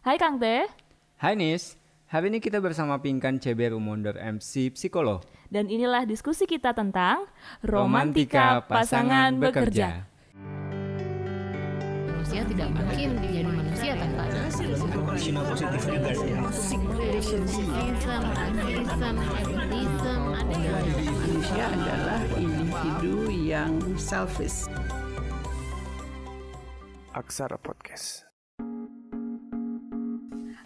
Hai Kang Teh. Hai Nis, hari ini kita bersama Pinkan CB Rumonder MC Psikolog. Dan inilah diskusi kita tentang Romantika Pasangan Bekerja. manusia tidak mungkin menjadi manusia tanpa ada Manusia adalah individu yang selfish. Aksara Podcast.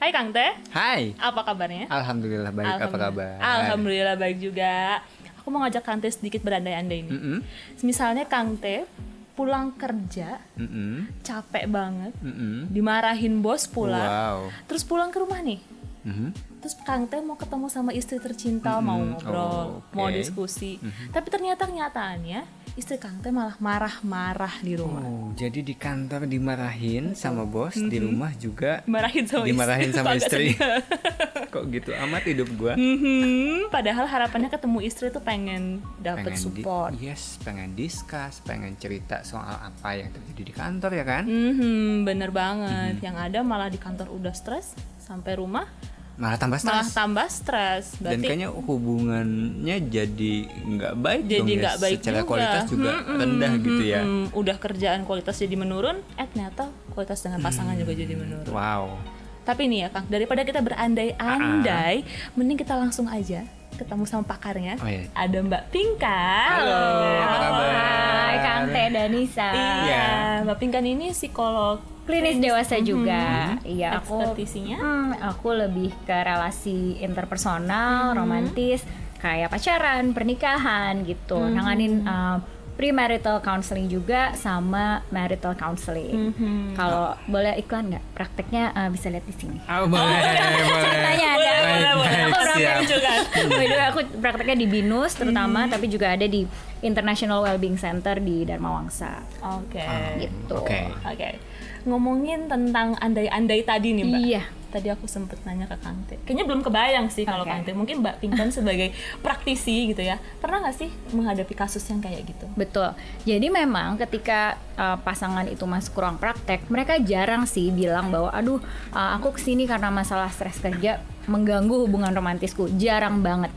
Hai Kang Teh, Hai, apa kabarnya? Alhamdulillah baik, apa kabar? Alhamdulillah baik juga. Aku mau ngajak Kang Teh sedikit berandai-andai ini. Mm-mm, Misalnya Kang Teh pulang kerja mm-mm, capek banget, mm-mm. dimarahin bos pulang, Wow. terus pulang ke rumah nih. Mhm. Terus Kang Teh mau ketemu sama istri tercinta, Mm-mm. mau ngobrol, Oh, oke. mau diskusi. Tapi ternyata kenyataannya istri Kang Teh malah marah-marah di rumah. Oh, jadi di kantor dimarahin sama bos, di rumah juga Dimarahin sama dimarahin istri. sama istri. Kok gitu amat hidup gua? Mhm, Padahal harapannya ketemu istri tuh pengen dapet Pengen di- support. yes, pengen discuss, pengen cerita soal apa yang terjadi di kantor ya kan? Mhm, bener banget. Mm-hmm. Yang ada malah di kantor udah stres, sampai rumah Malah tambah malah stres. tambah stres. Dan kayaknya hubungannya jadi nggak baik jadi dong ya. nggak baik Secara juga. kualitas juga Mm-mm, rendah gitu ya. mm-mm. Udah kerjaan kualitas jadi menurun, eh ternyata kualitas dengan pasangan juga jadi menurun. Wow. Tapi nih ya Kang, daripada kita berandai-andai, mending kita langsung aja ketemu sama pakarnya. Oh, iya. Ada Mbak Pinkan. Halo, apa kabar? Hai Kang Teh Danisa. Iya, Mbak Pinkan ini psikolog Klinis dewasa juga. Iya, aku? Hmm, aku lebih ke relasi interpersonal, romantis, kayak pacaran, pernikahan gitu. Nanganin uh, premarital counseling juga sama marital counseling. Kalau boleh iklan nggak? Prakteknya uh, bisa lihat di sini. Oh, boleh, boleh. Ceritanya ada. Boleh, boleh, Aku praktek juga. By way, aku prakteknya di Binus terutama, tapi juga ada di International Wellbeing Center di Dharma Wangsa. Oke. Gitu. Oke. Oke. Ngomongin tentang andai-andai tadi nih, Mbak. Iya. Tadi aku sempet nanya ke Kang Teh. Kayaknya belum kebayang sih kalau Oke. Kang Teh. Mungkin Mbak Pinkan sebagai praktisi gitu ya. Pernah nggak sih menghadapi kasus yang kayak gitu? Betul. Jadi memang ketika uh, pasangan itu masuk ruang praktek, mereka jarang sih bilang bahwa aduh uh, aku ke sini karena masalah stres kerja mengganggu hubungan romantisku. Jarang banget.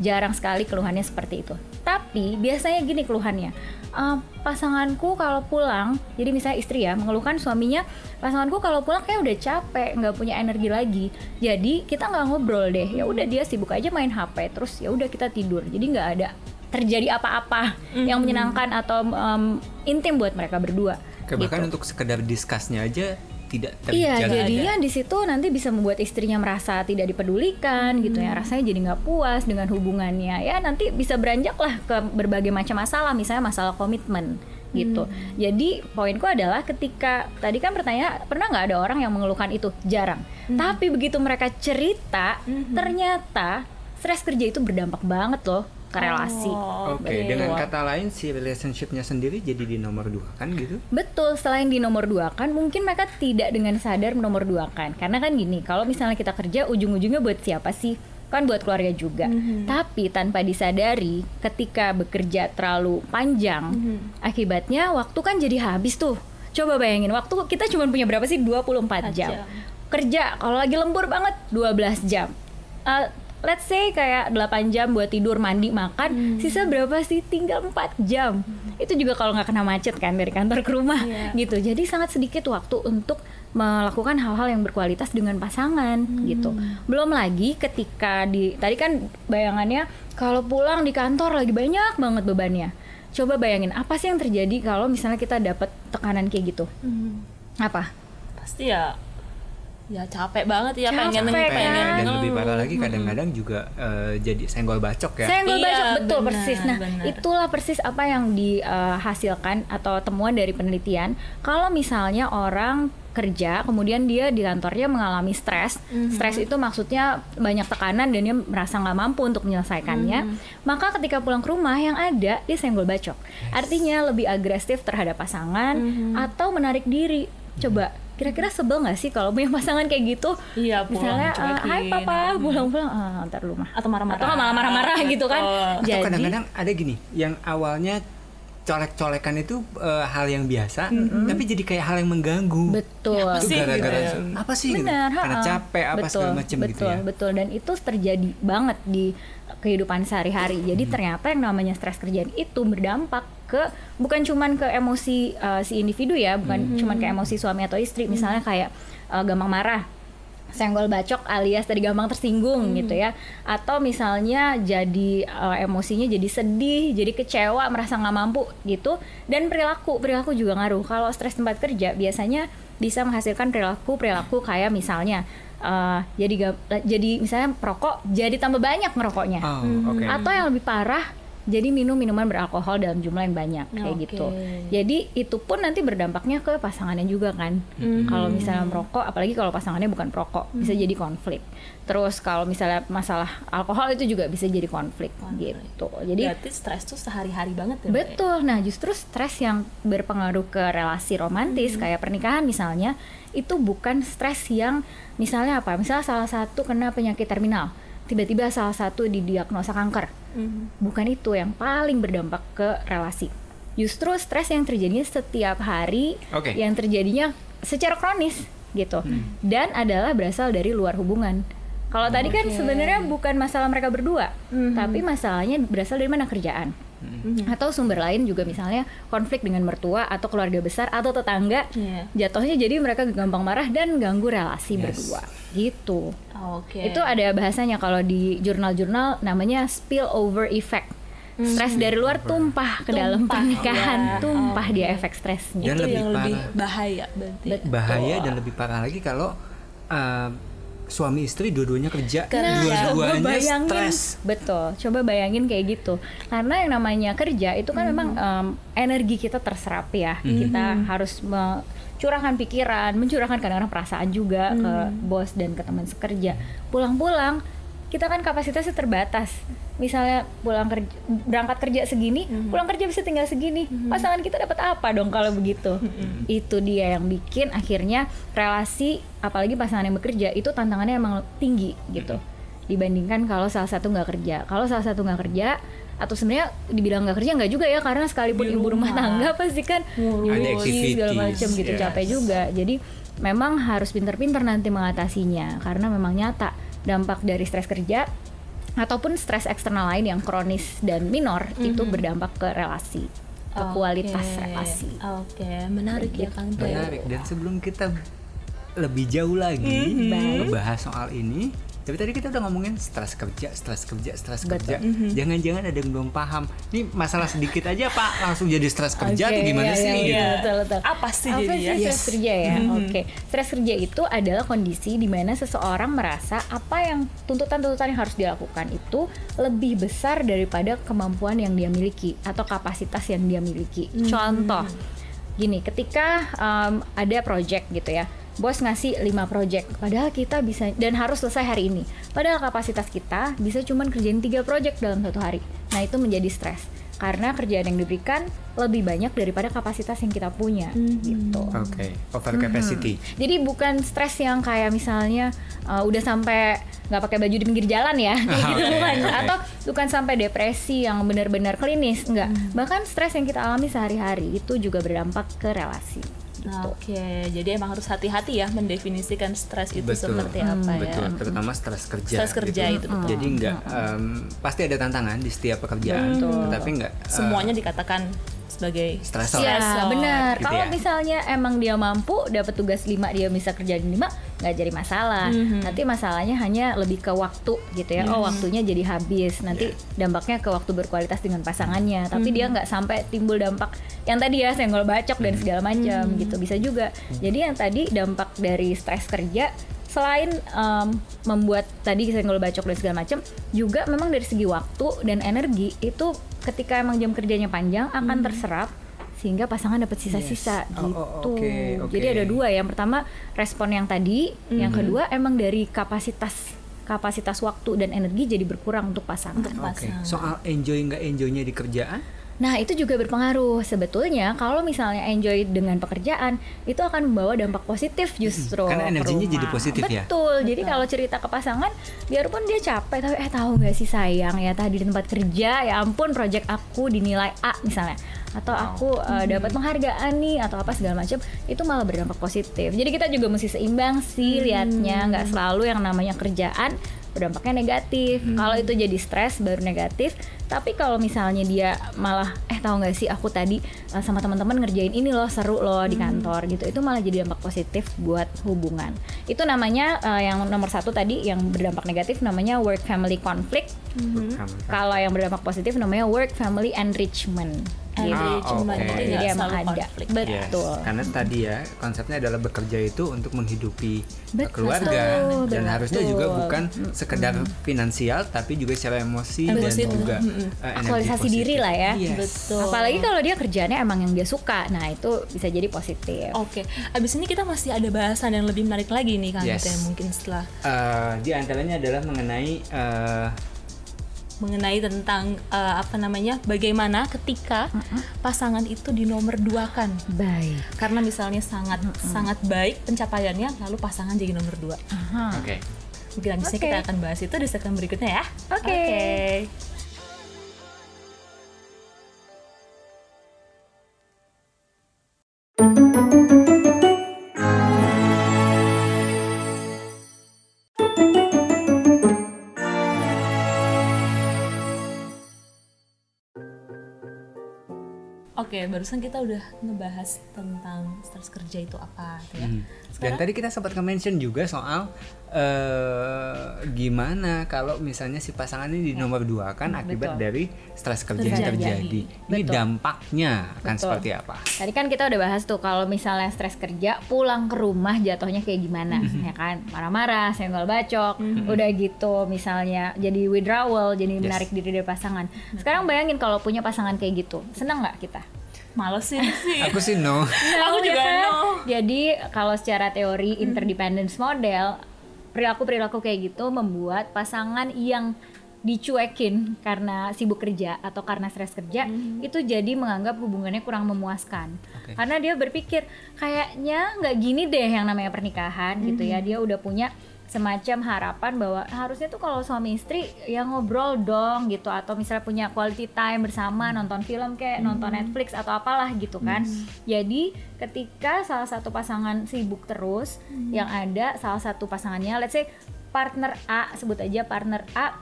Jarang sekali keluhannya seperti itu. Tapi biasanya gini keluhannya. uh, pasanganku kalau pulang, jadi misalnya istri ya mengeluhkan suaminya, pasanganku kalau pulang kayak udah capek, nggak punya energi lagi. Jadi kita nggak ngobrol deh. Ya udah dia sibuk aja main HP, terus ya udah kita tidur. Jadi nggak ada terjadi apa-apa yang menyenangkan atau um, intim buat mereka berdua. Kayak bahkan gitu. untuk sekedar discussnya aja tidak terjaga. Iya, jadinya di situ nanti bisa membuat istrinya merasa tidak dipedulikan gitu ya, rasanya jadi nggak puas dengan hubungannya. Ya nanti bisa beranjak lah ke berbagai macam masalah, misalnya masalah komitmen gitu. Jadi poinku adalah ketika tadi kan pertanyaan pernah nggak ada orang yang mengeluhkan itu? Jarang. Tapi begitu mereka cerita, ternyata stres kerja itu berdampak banget loh ke relasi. Oh, Oke, betul. dengan kata lain si relationshipnya sendiri jadi di nomor dua kan gitu? Betul, selain di nomor dua kan mungkin mereka tidak dengan sadar nomor dua kan. Karena kan gini, kalau misalnya kita kerja ujung-ujungnya buat siapa sih? Kan buat keluarga juga. Tapi tanpa disadari, ketika bekerja terlalu panjang, akibatnya waktu kan jadi habis tuh. Coba bayangin, waktu kita cuma punya berapa sih? 24 jam. jam. Kerja kalau lagi lembur banget 12 jam. Eh, let's say kayak 8 jam buat tidur, mandi, makan, sisa berapa sih? Tinggal 4 jam. Itu juga kalau nggak kena macet kan dari kantor ke rumah Iya. gitu. Jadi sangat sedikit waktu untuk melakukan hal-hal yang berkualitas dengan pasangan gitu. Belum lagi ketika di tadi kan bayangannya kalau pulang di kantor lagi banyak banget bebannya. Coba bayangin apa sih yang terjadi kalau misalnya kita dapat tekanan kayak gitu? Hmm. Apa? Pasti ya ya capek banget ya Capek, pengen Capek, pengen kan? dan lebih parah lagi kadang-kadang juga eh, jadi senggol bacok ya. Senggol Iya, bacok betul benar, persis. Nah, benar. itulah persis apa yang dihasilkan atau temuan dari penelitian. Kalau misalnya orang kerja, kemudian dia di kantornya mengalami stres, stres itu maksudnya banyak tekanan dan dia merasa nggak mampu untuk menyelesaikannya. Maka ketika pulang ke rumah yang ada dia senggol bacok. Artinya lebih agresif terhadap pasangan atau menarik diri. Coba kira-kira sebel nggak sih kalau punya pasangan kayak gitu? Iya, pulang Misalnya, dicuekin. hai papa, pulang-pulang, ah, ntar lu mah atau marah-marah atau malah marah-marah gitu kan. Atau jadi kadang-kadang ada gini, yang awalnya colek-colekan itu eh, hal yang biasa, tapi jadi kayak hal yang mengganggu. Betul. Itu sih, gara-gara gitu ya. apa sih? gitu? Karena capek apa betul, segala macam gitu ya. Betul, dan itu terjadi banget di kehidupan sehari-hari. Hmm. Jadi ternyata yang namanya stres kerjaan itu berdampak ke bukan cuman ke emosi uh, si individu ya, bukan Hmm. cuman ke emosi suami atau istri. Misalnya kayak uh, gampang marah senggol bacok alias tadi gampang tersinggung gitu ya. Atau misalnya jadi uh, emosinya jadi sedih jadi kecewa merasa nggak mampu gitu. Dan perilaku perilaku juga ngaruh. Kalau stres tempat kerja biasanya bisa menghasilkan perilaku perilaku kayak misalnya uh, jadi jadi misalnya perokok jadi tambah banyak ngerokoknya Oh, oke. atau yang lebih parah jadi minum minuman beralkohol dalam jumlah yang banyak kayak Oke. gitu. Jadi itu pun nanti berdampaknya ke pasangannya juga kan. Kalau misalnya merokok, apalagi kalau pasangannya bukan perokok, bisa jadi konflik. Terus kalau misalnya masalah alkohol itu juga bisa jadi konflik, gitu. Jadi Berarti stres tuh sehari-hari banget ya. Mbak, ya? Betul. Nah, justru stres yang berpengaruh ke relasi romantis kayak pernikahan misalnya, itu bukan stres yang misalnya apa? Misalnya salah satu kena penyakit terminal, tiba-tiba salah satu didiagnosa kanker. Mhm. Bukan itu yang paling berdampak ke relasi. Justru stres yang terjadinya setiap hari, Oke. yang terjadinya secara kronis gitu. Dan adalah berasal dari luar hubungan. Kalau tadi kan sebenarnya bukan masalah mereka berdua, tapi masalahnya berasal dari mana kerjaan atau sumber lain juga misalnya konflik dengan mertua atau keluarga besar atau tetangga Iya. jatuhnya jadi mereka gampang marah dan ganggu relasi Yes. berdua. Gitu. Oke. itu ada bahasanya kalau di jurnal-jurnal namanya spillover effect. Stres dari luar tumpah ke dalam Tumpah, pernikahan. Ya. tumpah dia efek stresnya. Dan itu lebih yang lebih bahaya berarti. Bahaya dan lebih parah lagi kalau uh, suami istri dua-duanya kerja, coba dua-duanya bayangin. stres. betul coba bayangin kayak gitu. Karena yang namanya kerja itu kan memang em, energi kita terserap ya. Kita harus mencurahkan pikiran mencurahkan kadang-kadang perasaan juga ke bos dan ke teman sekerja. Pulang-pulang kita kan kapasitasnya terbatas. Misalnya pulang kerja berangkat kerja segini pulang kerja bisa tinggal segini. Pasangan kita dapat apa dong kalau begitu? Itu dia yang bikin akhirnya relasi apalagi pasangan yang bekerja itu tantangannya emang tinggi gitu. Dibandingkan kalau salah satu nggak kerja. Kalau salah satu nggak kerja atau sebenarnya dibilang nggak kerja nggak juga ya karena sekalipun ibu rumah. tangga pasti kan Ada nyuci segala macam gitu yes. capek juga. Jadi memang harus pinter-pinter nanti mengatasinya karena memang nyata dampak dari stres kerja ataupun stres eksternal lain yang kronis dan minor itu berdampak ke relasi ke kualitas Oke. relasi Oke, menarik ya Kang Teh. Menarik. Dan sebelum kita lebih jauh lagi membahas soal ini, tapi tadi kita udah ngomongin stres kerja, stres kerja, stres kerja. Jangan-jangan ada yang belum paham. Ini masalah sedikit aja Pak, langsung jadi stres kerja Oke, atau gimana iya, sih? iya, gitu? iya, betul, betul. Apa sih Apa jadi sih ya? stres kerja ya? Oke, stres kerja itu adalah kondisi di mana seseorang merasa apa yang tuntutan-tuntutan yang harus dilakukan itu lebih besar daripada kemampuan yang dia miliki atau kapasitas yang dia miliki. Contoh, gini, ketika um, ada project gitu ya, bos ngasih 5 project, padahal kita bisa dan harus selesai hari ini. Padahal kapasitas kita bisa cuman kerjain tiga project dalam satu hari. Nah itu menjadi stres karena kerjaan yang diberikan lebih banyak daripada kapasitas yang kita punya gitu. Oke, over capacity. Jadi bukan stres yang kayak misalnya uh, udah sampai nggak pakai baju di pinggir jalan ya, kayak gitu bukan. oke. Atau bukan sampai depresi yang benar-benar klinis, enggak. Bahkan stres yang kita alami sehari-hari itu juga berdampak ke relasi. Nah, Gitu. Oke, jadi emang harus hati-hati ya mendefinisikan stres itu Betul. seperti apa ya. Betul, terutama stres kerja. Stres kerja itu, betul. Jadi nggak em, pasti ada tantangan di setiap pekerjaan, tetapi nggak eh, Semuanya dikatakan sebagai Stresor. Ya stresor. benar. Gitu Kalau ya. misalnya emang dia mampu dapat tugas 5 dia bisa kerjain 5 nggak jadi masalah. Nanti masalahnya hanya lebih ke waktu gitu ya. Oh waktunya jadi habis. Nanti dampaknya ke waktu berkualitas dengan pasangannya. Tapi dia nggak sampai timbul dampak yang tadi ya senggol bacok dan segala macam gitu bisa juga. Jadi yang tadi dampak dari stres kerja selain em, membuat tadi senggol bacok dan segala macam juga memang dari segi waktu dan energi itu ketika emang jam kerjanya panjang akan terserap sehingga pasangan dapat sisa-sisa Yes. Oh, gitu. oh, oke, oke. Jadi ada dua, yang pertama respon yang tadi, yang kedua emang dari kapasitas kapasitas waktu dan energi jadi berkurang untuk pasangan. Oke, soal enjoy nggak enjoynya di kerjaan? Nah, itu juga berpengaruh. Sebetulnya kalau misalnya enjoy dengan pekerjaan, itu akan membawa dampak positif justru. Karena energinya jadi positif ya? Betul. Jadi kalau cerita ke pasangan, biarpun dia capek, tapi eh tahu nggak sih sayang ya tadi di tempat kerja, ya ampun project aku dinilai A misalnya. atau aku uh, dapat penghargaan nih atau apa segala macam itu malah berdampak positif jadi kita juga mesti seimbang sih liatnya nggak selalu yang namanya kerjaan berdampaknya negatif. Kalau itu jadi stres baru negatif. Tapi kalau misalnya dia malah eh tahu nggak sih aku tadi uh, sama teman-teman ngerjain ini loh seru loh di kantor gitu itu malah jadi dampak positif buat hubungan. Itu namanya uh, yang nomor satu tadi yang berdampak negatif namanya work family conflict. Bukan. kalau yang berdampak positif namanya work family enrichment gitu. Ah, Enrichment, oke. jadi nggak emang selalu ada. konflik. Yes, Betul. karena tadi ya konsepnya adalah bekerja itu untuk menghidupi Betul, keluarga dan betul. harusnya juga bukan sekedar finansial tapi juga secara emosi, Emosi, dan juga mm-mm. uh, energi Aktualisasi positif. diri lah ya. Yes. Betul. Apalagi kalau dia kerjanya emang yang dia suka, nah itu bisa jadi positif. Oke, abis ini kita masih ada bahasan yang lebih menarik lagi nih Kang Yes. Mungkin setelah Uh, di antaranya adalah mengenai uh, mengenai tentang eh, apa namanya bagaimana ketika pasangan itu dinomor duakan Baik. karena misalnya sangat sangat baik pencapaiannya lalu pasangan jadi nomor dua oke. mungkin abisnya Oke. kita akan bahas itu di segmen berikutnya ya Oke. Barusan kita udah ngebahas tentang stres kerja itu apa, gitu ya. Hmm. Dan tadi kita sempat ke-mention juga soal eh, gimana kalau misalnya si pasangan ini di nomor dua kan akibat betul. dari stres kerja yang Terjadi. Ini Betul. dampaknya akan Betul. seperti apa? Tadi kan kita udah bahas tuh kalau misalnya stres kerja pulang ke rumah jatuhnya kayak gimana ya kan marah-marah senggol bacok udah gitu misalnya jadi withdrawal jadi Yes. menarik diri dari pasangan sekarang bayangin kalau punya pasangan kayak gitu senang nggak kita malesin sih. Aku sih no. Aku ya juga kan? no. Jadi kalau secara teori interdependence model perilaku-perilaku kayak gitu membuat pasangan yang dicuekin karena sibuk kerja atau karena stres kerja itu jadi menganggap hubungannya kurang memuaskan Oke. karena dia berpikir kayaknya nggak gini deh yang namanya pernikahan gitu ya dia udah punya semacam harapan bahwa harusnya tuh kalau suami istri ya ngobrol dong gitu atau misalnya punya quality time bersama nonton film kayak nonton Netflix atau apalah gitu kan. Jadi ketika salah satu pasangan sibuk terus yang ada salah satu pasangannya let's say partner A sebut aja partner A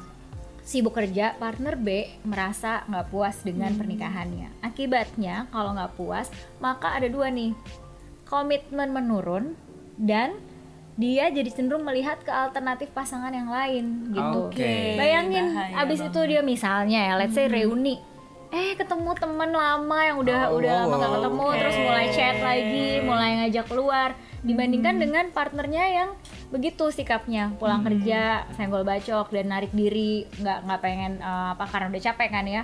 sibuk kerja, partner B merasa nggak puas dengan pernikahannya. Akibatnya kalau nggak puas, maka ada dua nih, komitmen menurun dan dia jadi cenderung melihat ke alternatif pasangan yang lain gitu. Oke. Bayangin, bahaya abis itu banget. dia misalnya ya, let's say reuni, eh ketemu teman lama yang udah Oh, udah lama gak ketemu, oke. terus mulai chat lagi, mulai ngajak keluar, dibandingkan dengan partnernya yang begitu sikapnya. Pulang kerja senggol bacok dan narik diri nggak nggak pengen eh, apa karena udah capek kan ya.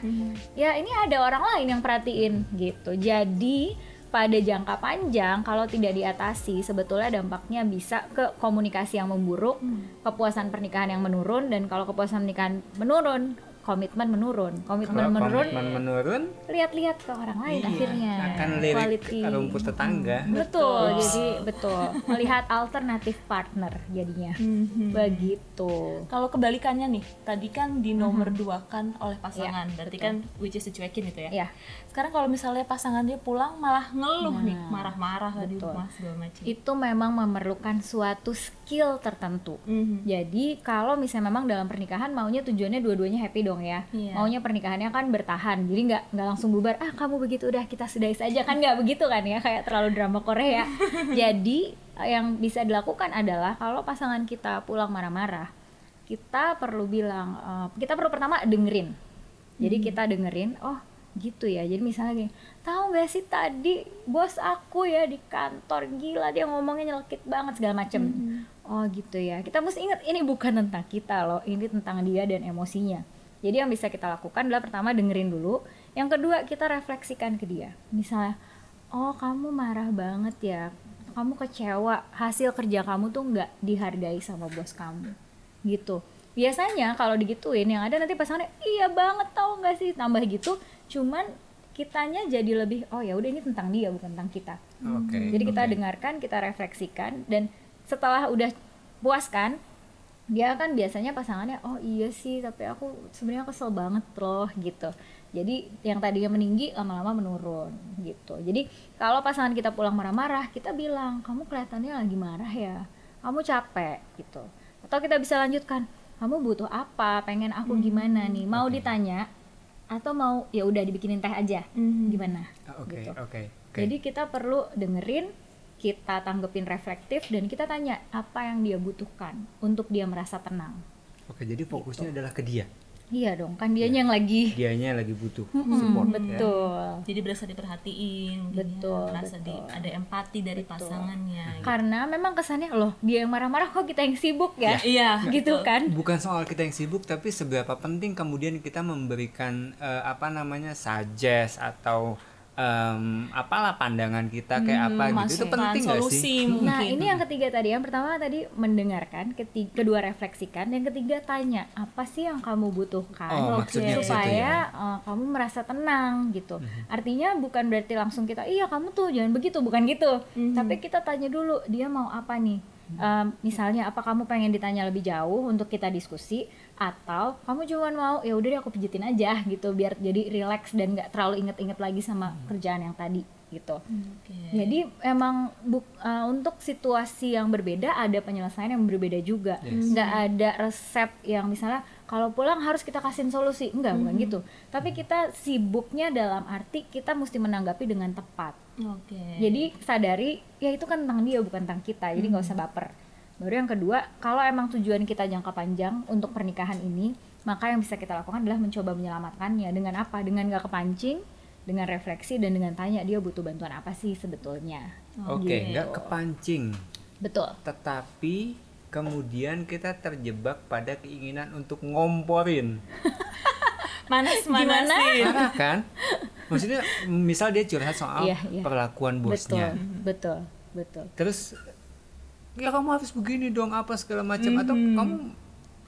Ya ini ada orang lain yang perhatiin gitu. Jadi pada jangka panjang kalau tidak diatasi sebetulnya dampaknya bisa ke komunikasi yang memburuk kepuasan pernikahan yang menurun dan kalau kepuasan pernikahan menurun komitmen menurun komitmen Kalau menurun komitmen menurun, lihat-lihat ke orang lain iya, akhirnya akan lirik Quality. rumput tetangga. betul jadi betul melihat alternatif partner jadinya Mhm. begitu Kalau kebalikannya nih, tadi kan di nomor dua kan oleh pasangan, berarti kan which is dicuekin itu ya. ya Sekarang kalau misalnya pasangan dia pulang malah ngeluh nih, marah-marah lah di betul. rumah segala macam. itu memang memerlukan suatu skill tertentu Mhm. Jadi kalau misalnya memang dalam pernikahan maunya tujuannya dua-duanya happy dong ya. Iya. Maunya pernikahannya kan bertahan. Jadi nggak nggak langsung bubar. Ah kamu begitu udah kita sudahi saja kan nggak begitu kan ya kayak terlalu drama Korea. Jadi yang bisa dilakukan adalah kalau pasangan kita pulang marah-marah, kita perlu bilang eh, kita perlu pertama dengerin. Jadi kita dengerin. Oh gitu ya. Jadi misalnya gini, tahu nggak sih tadi bos aku ya di kantor gila dia ngomongnya nyelekit banget segala macem. Oh gitu ya. Kita mesti ingat ini bukan tentang kita loh, ini tentang dia dan emosinya. Jadi yang bisa kita lakukan adalah pertama dengerin dulu, yang kedua kita refleksikan ke dia. Misalnya, oh kamu marah banget ya, kamu kecewa, hasil kerja kamu tuh nggak dihargai sama bos kamu, gitu. Biasanya kalau digituin yang ada nanti pasangannya iya banget tahu nggak sih tambah gitu, cuman kitanya jadi lebih oh ya udah ini tentang dia bukan tentang kita. Oke. Jadi kita oke. dengarkan, kita refleksikan dan setelah udah puas kan, dia kan biasanya pasangannya oh iya sih tapi aku sebenarnya kesel banget loh gitu. Jadi yang tadinya meninggi lama-lama menurun gitu. Jadi kalau pasangan kita pulang marah-marah, kita bilang kamu kelihatannya lagi marah ya, kamu capek gitu. Atau kita bisa lanjutkan, kamu butuh apa, pengen aku gimana nih, mau ditanya atau mau ya udah dibikinin teh aja, Mhm. gimana? Ah, Oke, gitu. oke, oke. Jadi kita perlu dengerin, kita tanggepin reflektif dan kita tanya apa yang dia butuhkan untuk dia merasa tenang. Oke, jadi fokusnya adalah ke dia. Iya dong, kan dianya yang lagi Dianya lagi butuh Mm-mm, support ya. betul. Jadi berasa diperhatiin, Betul, merasa di, betul. ada empati dari pasangannya. gitu. Karena memang kesannya loh dia yang marah-marah kok kita yang sibuk ya, Iya, gitu kan? Bukan soal kita yang sibuk, tapi seberapa penting kemudian kita memberikan eh, apa namanya suggest atau em, apalah pandangan kita kayak apa gitu. Itu penting nggak solusi sih? mungkin. Nah ini yang ketiga tadi, yang pertama tadi mendengarkan, ketiga, kedua refleksikan, yang ketiga tanya apa sih yang kamu butuhkan Oh, situ supaya ya. eh, kamu merasa tenang gitu. Artinya bukan berarti langsung kita iya kamu tuh jangan begitu, bukan gitu. Tapi kita tanya dulu dia mau apa nih. Em, misalnya apa kamu pengen ditanya lebih jauh untuk kita diskusi atau kamu cuma mau ya udah deh aku pijitin aja gitu biar jadi relax dan nggak terlalu inget-inget lagi sama kerjaan yang tadi gitu. Oke. Jadi emang buk, uh, untuk situasi yang berbeda ada penyelesaian yang berbeda juga. Nggak ada resep yang misalnya kalau pulang harus kita kasihin solusi. Enggak, bukan gitu. Tapi kita sibuknya dalam arti kita mesti menanggapi dengan tepat. Oke. Jadi sadari ya itu kan tentang dia bukan tentang kita. Jadi nggak usah baper. Baru yang kedua, kalau emang tujuan kita jangka panjang untuk pernikahan ini, maka yang bisa kita lakukan adalah mencoba menyelamatkannya dengan apa? Dengan nggak kepancing, dengan refleksi dan dengan tanya dia butuh bantuan apa sih sebetulnya. Oke, nggak kepancing, Betul. tetapi kemudian kita terjebak pada keinginan untuk ngomporin. manas manasin. Parah kan? Maksudnya misal dia curhat soal Iya, iya. perlakuan bosnya. Betul, betul, betul. Terus ya kamu harus begini dong apa segala macam atau Mhm. kamu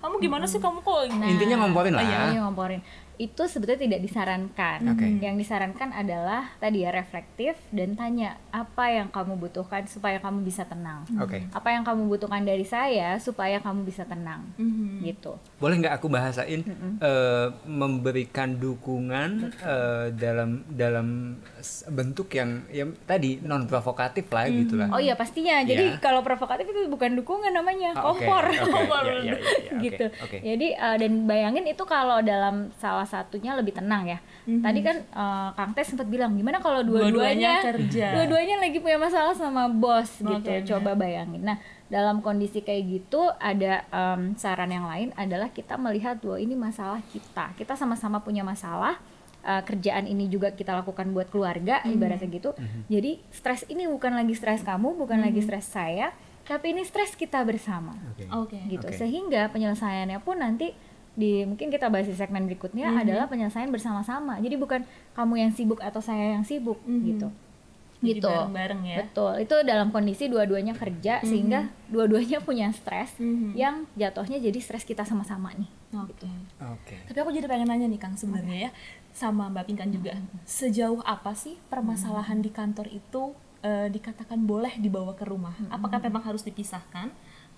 Kamu gimana sih kamu kok intinya ngomporin lah. Iya, iya, ngomporin. Itu sebetulnya tidak disarankan. Oke. Yang disarankan adalah tadi ya reflektif dan tanya apa yang kamu butuhkan supaya kamu bisa tenang. Oke. Apa yang kamu butuhkan dari saya supaya kamu bisa tenang. Mhm. Gitu. Boleh nggak aku bahasain eh, memberikan dukungan eh, dalam dalam bentuk yang yang tadi non provokatif lah gitu lah. Oh iya pastinya. Jadi Iya. kalau provokatif itu bukan dukungan namanya, Ah, kompor. oke, Kompor. iya, iya, iya, iya, oke, gitu. Jadi eh, dan bayangin itu kalau dalam salah satunya lebih tenang ya. Tadi kan eh, Kang Tes sempat bilang gimana kalau Dua-duanya dua-duanya kerja. dua-duanya lagi punya masalah sama bos gitu. Makanya. Coba bayangin. Nah, dalam kondisi kayak gitu ada em, saran yang lain adalah kita melihat bahwa ini masalah kita. Kita sama-sama punya masalah. Eh, kerjaan ini juga kita lakukan buat keluarga ibaratnya gitu. Jadi stres ini bukan lagi stres kamu, bukan lagi stres saya, tapi ini stres kita bersama Oke. Oke. gitu Oke. sehingga penyelesaiannya pun nanti di mungkin kita bahas di segmen berikutnya Mhm. adalah penyelesaian bersama-sama jadi bukan kamu yang sibuk atau saya yang sibuk Mhm. gitu Jadi gitu bareng-bareng ya. betul itu dalam kondisi dua-duanya kerja sehingga dua-duanya punya stres Mhm. yang jatuhnya jadi stres kita sama-sama nih Oke. Oke. Tapi aku jadi pengen nanya nih Kang sebenarnya ya sama Mbak Pinkan juga. Sejauh apa sih permasalahan di kantor itu eh, dikatakan boleh dibawa ke rumah? Apakah memang harus dipisahkan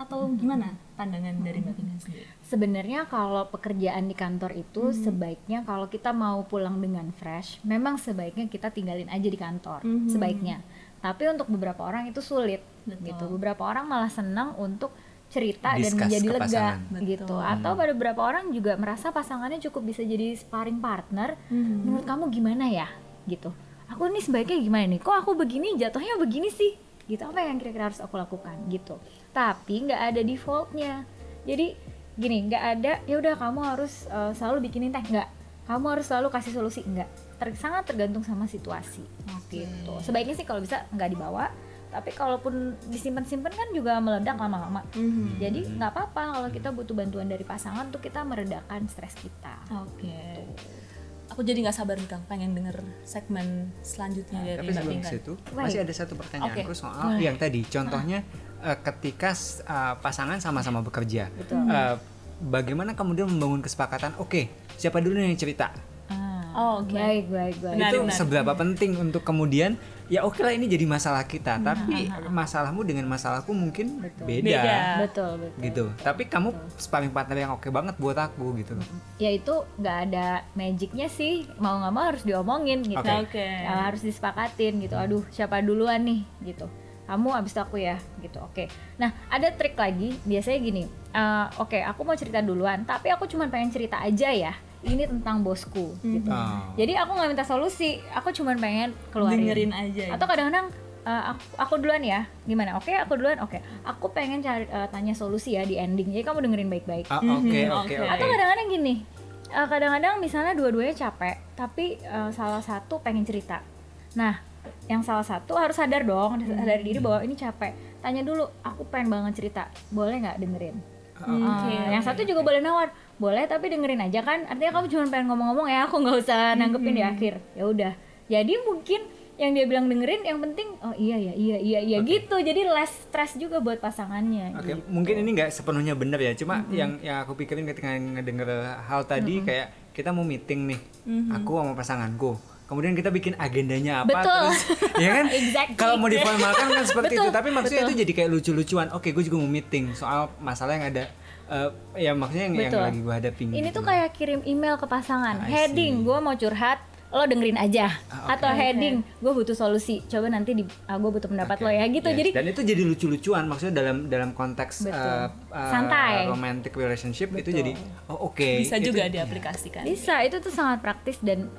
atau gimana pandangan dari Mbak Pinkan sendiri? Sebenarnya kalau pekerjaan di kantor itu sebaiknya kalau kita mau pulang dengan fresh, memang sebaiknya kita tinggalin aja di kantor, Mhm. sebaiknya. Tapi untuk beberapa orang itu sulit, Betul. gitu. Beberapa orang malah senang untuk cerita dan Discuss menjadi ke lega. Betul. gitu. Atau pada beberapa orang juga merasa pasangannya cukup bisa jadi sparring partner. Mhm. Menurut kamu gimana ya, gitu. Aku ini sebaiknya gimana nih? Kok aku begini, jatuhnya begini sih? Gitu. Apa yang kira-kira harus aku lakukan? Gitu. Tapi nggak ada defaultnya. Jadi gini, nggak ada. Ya udah kamu harus uh, selalu bikinin teh, nggak. Kamu harus selalu kasih solusi, nggak. Ter- sangat tergantung sama situasi. Gitu. Sebaiknya sih kalau bisa nggak dibawa. Tapi kalaupun disimpan-simpan kan juga meledak lama-lama. Mhm. Jadi nggak apa-apa kalau kita butuh bantuan dari pasangan untuk kita meredakan stres kita. Oke. Aku jadi nggak sabar nih Kang, pengen denger segmen selanjutnya dari Tapi sebelum situ masih ada satu pertanyaanku Oke. soal yang tadi contohnya eh, ketika eh, pasangan sama-sama bekerja. Betul. Eh, bagaimana kemudian membangun kesepakatan? Oke, siapa dulu yang cerita? Ah, Oh, oke. Baik, baik, baik. Benar, itu benar. seberapa penting untuk kemudian ya oke lah ini jadi masalah kita tapi masalahmu dengan masalahku mungkin beda, Beda. betul betul gitu tapi kamu sparring partner yang oke banget buat aku gitu ya itu nggak ada magicnya sih mau nggak mau harus diomongin gitu Oke. Oke. Ya, harus disepakatin gitu aduh siapa duluan nih gitu kamu abis itu aku ya gitu oke. Nah ada trik lagi biasanya gini eh, oke aku mau cerita duluan tapi aku cuma pengen cerita aja ya ini tentang bosku gitu. Oh. jadi aku nggak minta solusi aku cuma pengen keluarin. Dengerin aja ya. atau kadang-kadang eh, aku, aku duluan ya gimana oke aku duluan oke. Aku pengen cari eh, tanya solusi ya di ending jadi kamu dengerin baik-baik. Ah, oke Mhm, oke oke. oke. Atau kadang-kadang gini eh, kadang-kadang misalnya dua-duanya capek tapi eh, salah satu pengen cerita. Nah yang salah satu harus sadar dong sadar diri bahwa ini capek. Tanya dulu aku pengen banget cerita boleh nggak dengerin? Oke. Eh, yang satu juga boleh nawar boleh tapi dengerin aja kan? Artinya kamu cuma pengen ngomong-ngomong ya aku nggak usah nanggepin di akhir. Ya udah. Jadi mungkin yang dia bilang dengerin yang penting oh iya ya iya iya iya gitu. Jadi less stress juga buat pasangannya Oke, gitu. mungkin ini nggak sepenuhnya benar ya. Cuma yang yang aku pikirin ketika ngedenger hal tadi kayak kita mau meeting nih, aku sama pasanganku. Kemudian kita bikin agendanya apa Betul. terus ya kan? Exactly. Kalau mau diformalkan kan seperti Betul, itu, tapi maksudnya betul. itu jadi kayak lucu-lucuan. Oke, gue juga mau meeting soal masalah yang ada eh, ya maksudnya yang, yang Betul. lagi gue hadapin. Ini gitu. tuh kayak kirim email ke pasangan. I Heading, gue mau curhat, lo dengerin aja. Ah, oke. Atau heading, gue butuh solusi. Coba nanti di, gue butuh pendapat Oke, lo ya gitu. yes. Jadi dan itu jadi lucu-lucuan maksudnya dalam dalam konteks Betul. eh, eh, Santai. romantic relationship itu jadi oh oke bisa itu- juga diaplikasikan. bisa, itu tuh sangat praktis dan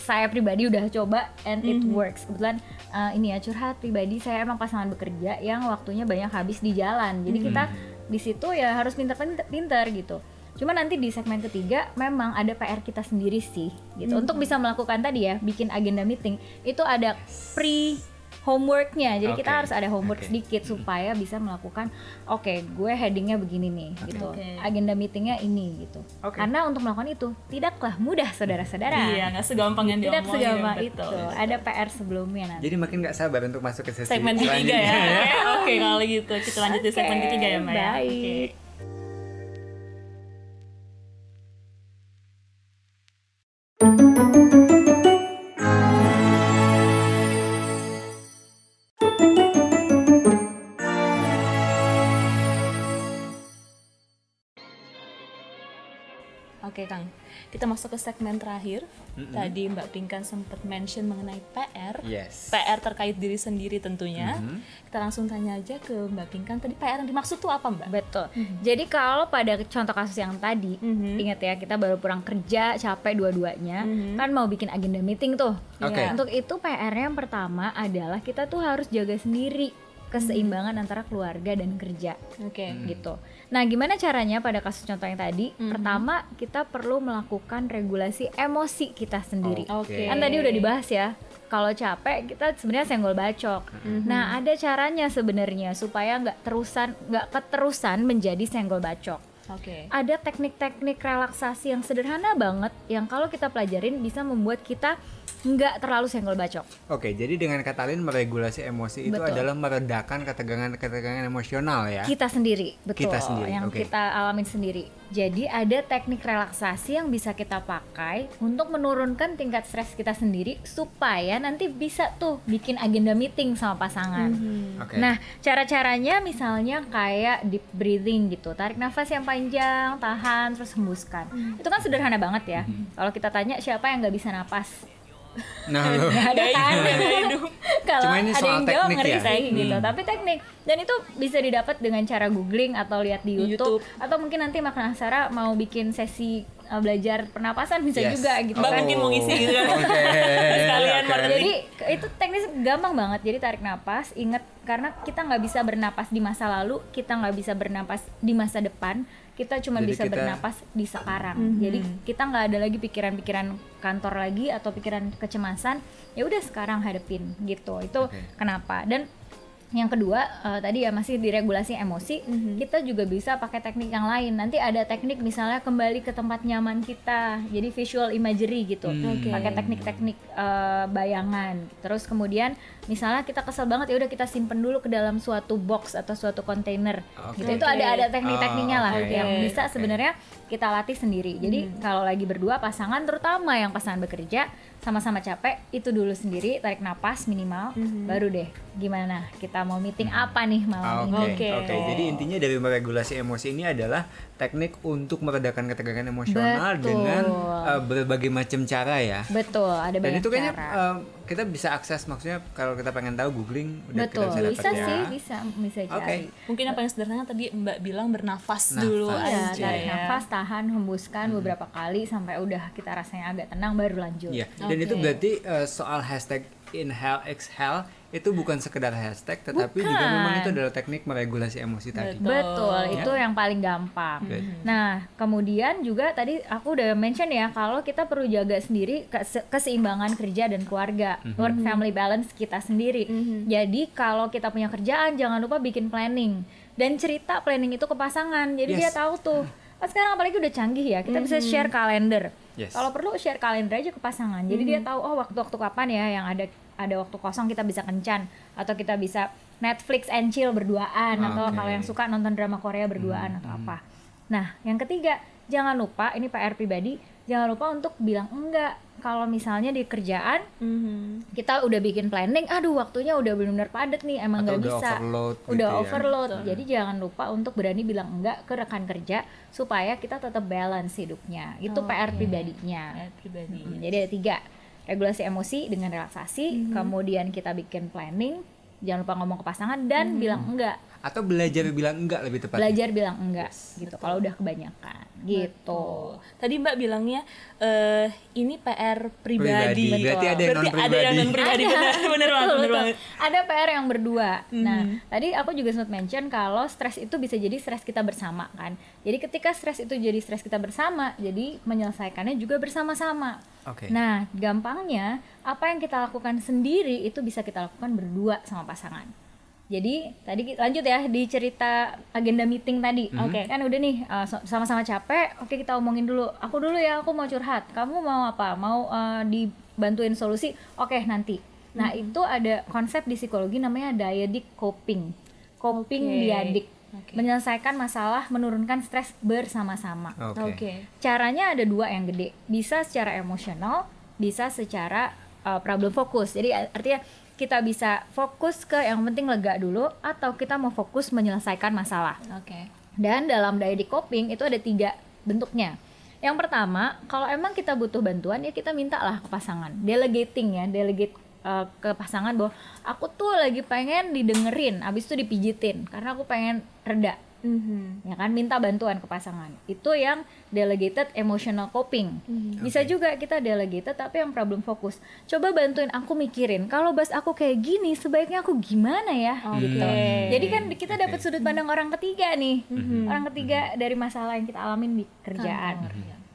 saya pribadi udah coba and it Mhm. works. Kebetulan uh, ini ya curhat pribadi saya emang pasangan bekerja yang waktunya banyak habis di jalan. Jadi kita Mhm. di situ ya harus pinter-pinter gitu. Cuma nanti di segmen ketiga memang ada PR kita sendiri sih gitu. Mhm. Untuk bisa melakukan tadi ya bikin agenda meeting itu ada pre homeworknya. Jadi kita Oke. harus ada homework Oke. sedikit supaya bisa melakukan oke, gue headingnya begini nih gitu. Oke. Agenda meetingnya ini gitu. Oke. Karena untuk melakukan itu tidaklah mudah saudara-saudara. Iya, nggak segampang yang Tidak segampang betul. itu. Ada PR sebelumnya nanti. jadi makin nggak sabar untuk masuk ke sesi Segmen ketiga selanjutnya. ya. Oke, Oke, kalau gitu kita lanjut di segmen ketiga ya, Mbak. ya. Oke. Oke Kang, kita masuk ke segmen terakhir. Tadi Mbak Pinkan sempat mention mengenai PR. Yes. PR terkait diri sendiri tentunya. Mhm. Kita langsung tanya aja ke Mbak Pinkan. Tadi PR yang dimaksud tuh apa Mbak? Betul. Jadi kalau pada contoh kasus yang tadi, Mhm. ingat ya kita baru pulang kerja, capek dua-duanya, Mhm. kan mau bikin agenda meeting tuh. Oke. Ya, Untuk itu PR-nya yang pertama adalah kita tuh harus jaga sendiri keseimbangan antara keluarga dan kerja. Oke. gitu. Nah, gimana caranya pada kasus contoh yang tadi? Mhm. Pertama, kita perlu melakukan regulasi emosi kita sendiri. Oke. Kan tadi udah dibahas ya. Kalau capek kita sebenarnya senggol bacok. Nah, ada caranya sebenarnya supaya nggak terusan nggak keterusan menjadi senggol bacok. Oke. Ada teknik-teknik relaksasi yang sederhana banget yang kalau kita pelajarin bisa membuat kita nggak terlalu senggol bacok. Oke, jadi dengan kata lain meregulasi emosi itu Betul. adalah meredakan ketegangan-ketegangan emosional ya. kita sendiri betul Kita sendiri, yang oke. kita alamin sendiri jadi ada teknik relaksasi yang bisa kita pakai untuk menurunkan tingkat stres kita sendiri supaya nanti bisa tuh bikin agenda meeting sama pasangan Oke. nah cara-caranya misalnya kayak deep breathing gitu tarik nafas yang panjang tahan terus hembuskan itu kan sederhana banget ya kalau kita tanya siapa yang nggak bisa napas Nah, lo. Nggak ada kan kalau ada yang jawab ngeri ya? sih gitu Hmm. tapi teknik dan itu bisa didapat dengan cara googling atau lihat di YouTube, YouTube. atau mungkin nanti Makna Sarah mau bikin sesi uh, belajar pernapasan bisa Yes. juga gitu Mbak kan mungkin mau ngisi gitu kan. Oke. Sekalian oke. marketing. jadi itu teknis gampang banget jadi tarik napas inget karena kita nggak bisa bernapas di masa lalu kita nggak bisa bernapas di masa depan kita cuma Jadi bisa kita- bernapas di sekarang Mhm. jadi kita nggak ada lagi pikiran-pikiran kantor lagi atau pikiran kecemasan ya udah sekarang hadepin gitu itu Oke. kenapa dan yang kedua eh, tadi ya masih diregulasi emosi Mhm. kita juga bisa pakai teknik yang lain nanti ada teknik misalnya kembali ke tempat nyaman kita jadi visual imagery gitu Hmm. Oke. pakai teknik-teknik eh, bayangan terus kemudian misalnya kita kesel banget ya udah kita simpen dulu ke dalam suatu box atau suatu kontainer Oke. gitu itu Oke. ada ada teknik-tekniknya Oh, lah oke. yang bisa sebenarnya kita latih sendiri jadi kalau lagi berdua pasangan terutama yang pasangan bekerja sama-sama capek itu dulu sendiri tarik napas minimal baru deh gimana kita mau meeting apa nih malam Oke, ini oke. Jadi intinya dari meregulasi emosi ini adalah teknik untuk meredakan ketegangan emosional Betul. dengan uh, berbagai macam cara ya. betul ada Dan banyak itu kayaknya cara uh, kita bisa akses maksudnya kalau kita pengen tahu googling udah betul kita bisa bisa, dapat ya. sih bisa bisa Oke. cari Mungkin apa yang sederhana tadi Mbak bilang bernafas Nafas. dulu Iya, aja tarik ya. nafas, tahan, hembuskan beberapa kali sampai udah kita rasanya agak tenang baru lanjut. Iya. Dan itu Oke. berarti uh, soal hashtag inhale exhale itu bukan sekedar hashtag tetapi juga Bukan. memang itu adalah teknik meregulasi emosi tadi. Betul. Betul, Ya. itu yang paling gampang. Good. Nah, kemudian juga tadi aku udah mention ya kalau kita perlu jaga sendiri kese- keseimbangan kerja dan keluarga, Mhm. work family balance kita sendiri. Jadi kalau kita punya kerjaan jangan lupa bikin planning dan cerita planning itu ke pasangan. Jadi dia Yes. tahu tuh. Kan sekarang apalagi udah canggih ya, kita bisa share kalender. Yes. Kalau perlu share kalender aja ke pasangan. Jadi dia tahu oh waktu-waktu kapan ya yang ada ada waktu kosong kita bisa kencan atau kita bisa Netflix and chill berduaan atau Oke. kalau yang suka nonton drama Korea berduaan atau apa. Nah, yang ketiga, jangan lupa ini PR pribadi, jangan lupa untuk bilang enggak kalau misalnya di kerjaan Mhm. kita udah bikin planning, aduh waktunya udah benar-benar padat nih, emang Atau nggak udah bisa. overload gitu udah ya. overload. Jadi jangan lupa untuk berani bilang enggak ke rekan kerja supaya kita tetap balance hidupnya. Itu PR pribadinya. Ya, pribadi. Hmm, Jadi ada tiga, regulasi emosi dengan relaksasi, kemudian kita bikin planning, jangan lupa ngomong ke pasangan dan bilang enggak, Atau belajar bilang enggak lebih tepat. belajar bilang enggak, gitu. Kalau udah kebanyakan, gitu. Oh, Tadi Mbak bilangnya eh ini PR pribadi. Pribadi. Berarti ada yang Berarti non-pribadi. ada yang non pribadi benar benar banget, Betul, benar betul. banget. Ada PR yang berdua. Nah, tadi aku juga sempat mention kalau stres itu bisa jadi stres kita bersama kan. Jadi ketika stres itu jadi stres kita bersama, jadi menyelesaikannya juga bersama-sama. Oke. Nah, gampangnya apa yang kita lakukan sendiri itu bisa kita lakukan berdua sama pasangan. Jadi tadi lanjut ya di cerita agenda meeting tadi. Oke, kan udah nih uh, sama-sama capek. Oke, kita omongin dulu. Aku dulu ya, aku mau curhat. Kamu mau apa? Mau uh, dibantuin solusi? Oke, nanti. Nah, itu ada konsep di psikologi namanya dyadic coping. Coping Oke. diadik. Oke. Menyelesaikan masalah, menurunkan stres bersama-sama. Oke. Oke. Caranya ada dua yang gede. Bisa secara emosional, bisa secara uh, problem fokus. Jadi artinya kita bisa fokus ke yang penting lega dulu atau kita mau fokus menyelesaikan masalah. Oke. Dan dalam dyadic coping itu ada tiga bentuknya. Yang pertama, kalau emang kita butuh bantuan ya kita mintalah ke pasangan. Delegating ya, delegate uh, ke pasangan bahwa aku tuh lagi pengen didengerin, abis itu dipijitin karena aku pengen reda Mhm. ya kan minta bantuan ke pasangan. Itu yang delegated emotional coping. Bisa juga kita delegated tapi yang problem fokus. Coba bantuin aku mikirin kalau bas aku kayak gini sebaiknya aku gimana ya? Gitu. Jadi kan kita dapat sudut pandang orang ketiga nih. Orang ketiga dari masalah yang kita alamin di kerjaan.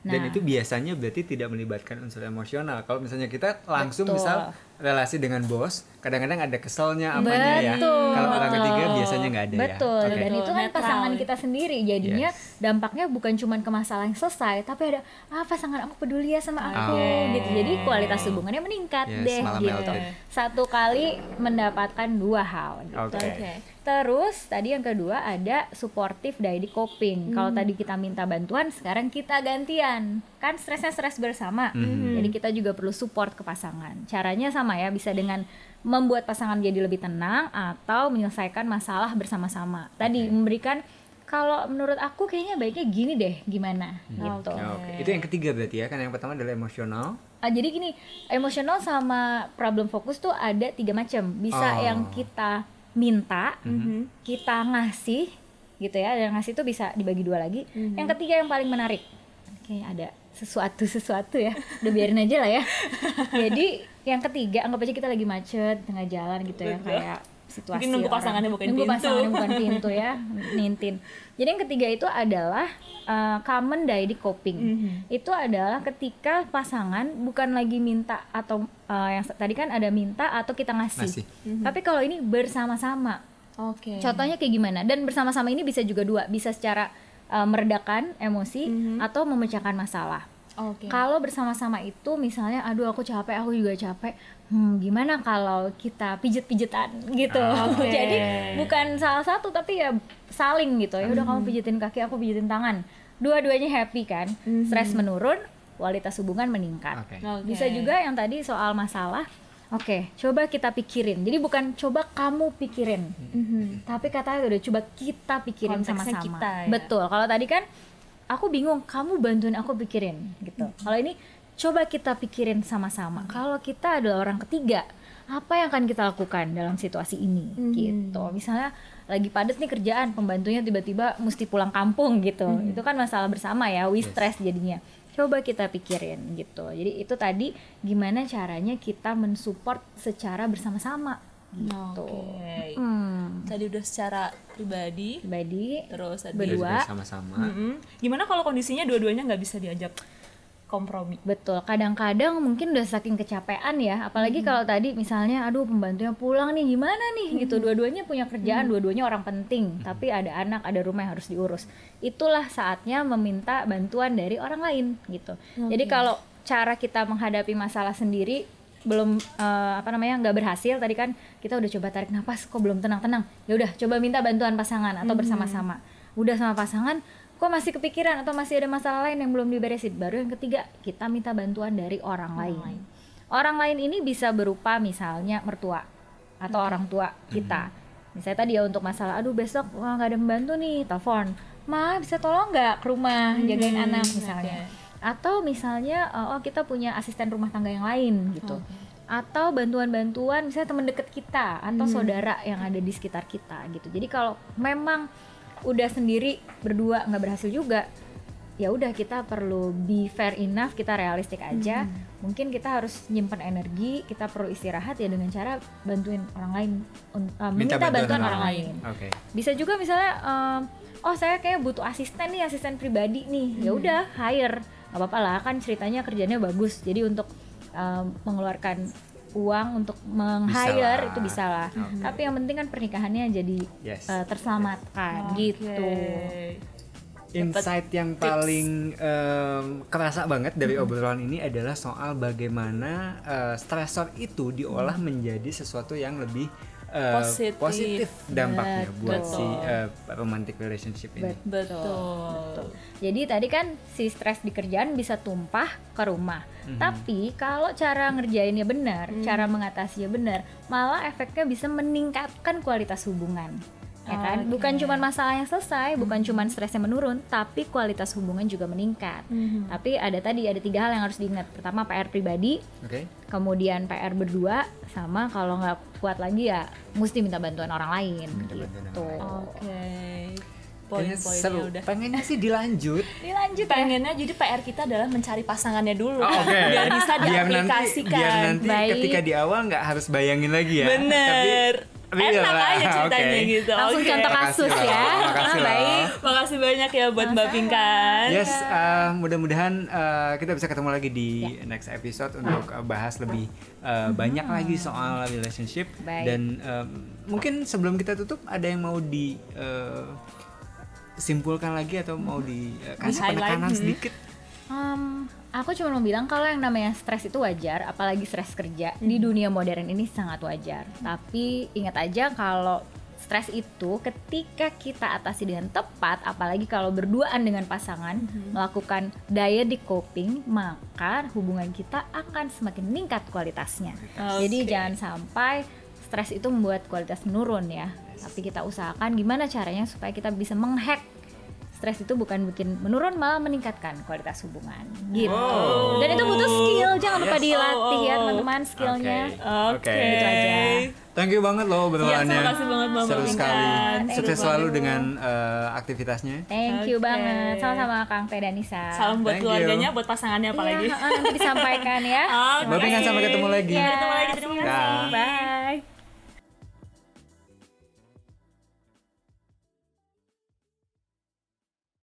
Dan Nah. itu biasanya berarti tidak melibatkan unsur emosional. Kalau misalnya kita langsung Betul. misal relasi dengan bos, kadang-kadang ada keselnya apanya ya. Betul. Kalau orang ketiga biasanya nggak ada Betul, ya. Oke. dan itu kan Netral pasangan ya. kita sendiri. Jadinya Yes. dampaknya bukan cuma ke masalah yang selesai, tapi ada ah pasangan aku peduli ya sama aku Oke. gitu. Jadi kualitas hubungannya meningkat Yes, deh gitu. melted. Satu kali mendapatkan dua hal gitu. Oke. Oke. Terus tadi yang kedua ada supportive dyadic coping. Kalau tadi kita minta bantuan, sekarang kita gantian. Kan stresnya stres bersama. Jadi kita juga perlu support ke pasangan. Caranya sama ya, bisa dengan membuat pasangan jadi lebih tenang atau menyelesaikan masalah bersama-sama. Tadi memberikan kalau menurut aku kayaknya baiknya gini deh, gimana gitu. Ya, Oke. Itu yang ketiga berarti ya. Kan yang pertama adalah emosional. Ah, jadi gini, emosional sama problem fokus tuh ada tiga macam. Bisa Oh. yang kita minta, Mhm. kita ngasih, gitu ya. Dan ngasih itu bisa dibagi dua lagi. Yang ketiga yang paling menarik, kayak ada sesuatu sesuatu ya. Udah biarin aja lah ya. jadi yang ketiga, anggap aja kita lagi macet tengah jalan gitu ya, Betul. kayak situasi Mungkin nunggu pasangannya bukan nunggu pintu. pasangannya bukan pintu ya, nintin. Jadi yang ketiga itu adalah uh, common dyadic coping Mhm. itu adalah ketika pasangan bukan lagi minta atau uh, yang tadi kan ada minta atau kita ngasih. Ngasih. Tapi kalau ini bersama-sama. Oke. Contohnya kayak gimana? Dan bersama-sama ini bisa juga dua, bisa secara uh, meredakan emosi atau memecahkan masalah. Oke. Kalau bersama-sama itu misalnya aduh aku capek, aku juga capek. Hmm, gimana kalau kita pijet-pijetan gitu. Oke. Jadi bukan salah satu tapi ya saling gitu. Ya udah kamu pijetin kaki, aku pijetin tangan. Dua-duanya happy kan. Stres menurun, kualitas hubungan meningkat. Oke. Oke. Bisa juga yang tadi soal masalah. Oke, coba kita pikirin. Jadi bukan coba kamu pikirin, tapi katanya udah coba kita pikirin Konteksnya sama-sama. kita ya. Betul. Kalau tadi kan aku bingung, kamu bantuin aku pikirin gitu. Kalau ini coba kita pikirin sama-sama. Kalau kita adalah orang ketiga, apa yang akan kita lakukan dalam situasi ini gitu. Misalnya lagi padat nih kerjaan, pembantunya tiba-tiba mesti pulang kampung gitu. Itu kan masalah bersama ya, we stress jadinya. Coba kita pikirin gitu. Jadi itu tadi gimana caranya kita mensupport secara bersama-sama gitu. Oke. Hmm. Tadi udah secara pribadi, Pribadi terus tadi Berdua. sama-sama. Mm-mm. Gimana kalau kondisinya dua-duanya nggak bisa diajak kompromi? Betul, kadang-kadang mungkin udah saking kecapean ya, apalagi kalau tadi misalnya, aduh pembantunya pulang nih, gimana nih? Gitu, dua-duanya punya kerjaan, dua-duanya orang penting, tapi ada anak, ada rumah yang harus diurus. Itulah saatnya meminta bantuan dari orang lain gitu. Jadi kalau cara kita menghadapi masalah sendiri belum eh, apa namanya nggak berhasil tadi kan kita udah coba tarik nafas kok belum tenang-tenang? Ya udah coba minta bantuan pasangan atau bersama-sama. Udah sama pasangan kok masih kepikiran atau masih ada masalah lain yang belum diberesin? Baru yang ketiga kita minta bantuan dari orang lain. orang lain ini bisa berupa misalnya mertua atau orang tua kita. Misalnya tadi ya untuk masalah aduh besok wah, nggak ada membantu nih telepon. Ma bisa tolong nggak ke rumah jagain anak? misalnya. Atau misalnya uh, oh kita punya asisten rumah tangga yang lain gitu. Atau bantuan-bantuan misalnya teman dekat kita atau saudara yang ada di sekitar kita gitu. Jadi kalau memang udah sendiri berdua nggak berhasil juga ya udah kita perlu be fair enough kita realistik aja. Mungkin kita harus nyimpen energi kita perlu istirahat ya dengan cara bantuin orang lain uh, meminta bantuan, orang lain. Oke. bisa juga misalnya em, oh saya kayak butuh asisten nih asisten pribadi nih. Ya udah hire. Nggak apa-apa lah kan ceritanya kerjanya bagus. Jadi untuk em, mengeluarkan uang untuk meng-hire itu bisa lah. Tapi yang penting kan pernikahannya jadi Yes. eh, terselamatkan gitu. Oke. Insight yang paling em, kerasa banget dari obrolan ini adalah soal bagaimana eh, stresor itu diolah menjadi sesuatu yang lebih eh, Positif. positif dampaknya buat Betul. si eh, romantic relationship ini. Betul. Jadi tadi kan si stres di kerjaan bisa tumpah ke rumah. Tapi kalau cara ngerjainnya benar, cara mengatasinya benar, malah efeknya bisa meningkatkan kualitas hubungan. Ya kan? Bukan cuma masalahnya selesai, bukan cuma stresnya menurun, tapi kualitas hubungan juga meningkat. Tapi ada tadi ada tiga hal yang harus diingat. Pertama PR pribadi, Oke. kemudian PR berdua, sama kalau nggak kuat lagi ya mesti minta bantuan orang lain Minta gitu. Oke. Kayaknya Poin-poinnya seru. udah. Pengennya sih dilanjut. Dilanjut ya. Pengennya jadi PR kita adalah mencari pasangannya dulu Oh, Oke. biar bisa Biar nanti, diaplikasikan. biar nanti Baik. ketika di awal nggak harus bayangin lagi ya. Bener. Tapi Enak iyalah. aja ceritanya Oke. gitu. Langsung contoh kasus Makasih ya. loh, makasih Ah, baik. Makasih banyak ya buat Mbak Pinkan. Yes, uh, mudah-mudahan uh, kita bisa ketemu lagi di Ya. next episode untuk uh, bahas lebih uh, banyak lagi soal relationship Hmm. Baik. dan um, mungkin sebelum kita tutup ada yang mau di uh, simpulkan lagi atau mau dikasih Di-highlight, penekanan hmm. sedikit? Um, aku cuma mau bilang kalau yang namanya stres itu wajar, apalagi stres kerja di dunia modern ini sangat wajar. Tapi ingat aja kalau stres itu ketika kita atasi dengan tepat, apalagi kalau berduaan dengan pasangan melakukan daya di coping, maka hubungan kita akan semakin meningkat kualitasnya. Jadi Oke. jangan sampai stres itu membuat kualitas menurun ya. Tapi kita usahakan gimana caranya supaya kita bisa menghack stres itu bukan bikin menurun malah meningkatkan kualitas hubungan gitu Wow. dan itu butuh skill jangan lupa Yes. dilatih ya Oh, oh. teman-teman skillnya Oke. Oke. Oke. Gitu aja. Thank you banget loh obrolannya. terima kasih banget, Mbak Seru sekali. Thank you Sukses selalu dengan uh, aktivitasnya. thank you Oke. banget sama-sama Kang Teh dan Nisa Salam buat Thank keluarganya, you. buat pasangannya Iya, apalagi. ha-ha, nanti disampaikan ya Oke. Mbak Pinkan sampai ketemu lagi. Ya, Ketemu lagi, terima terima kasih. kasih bye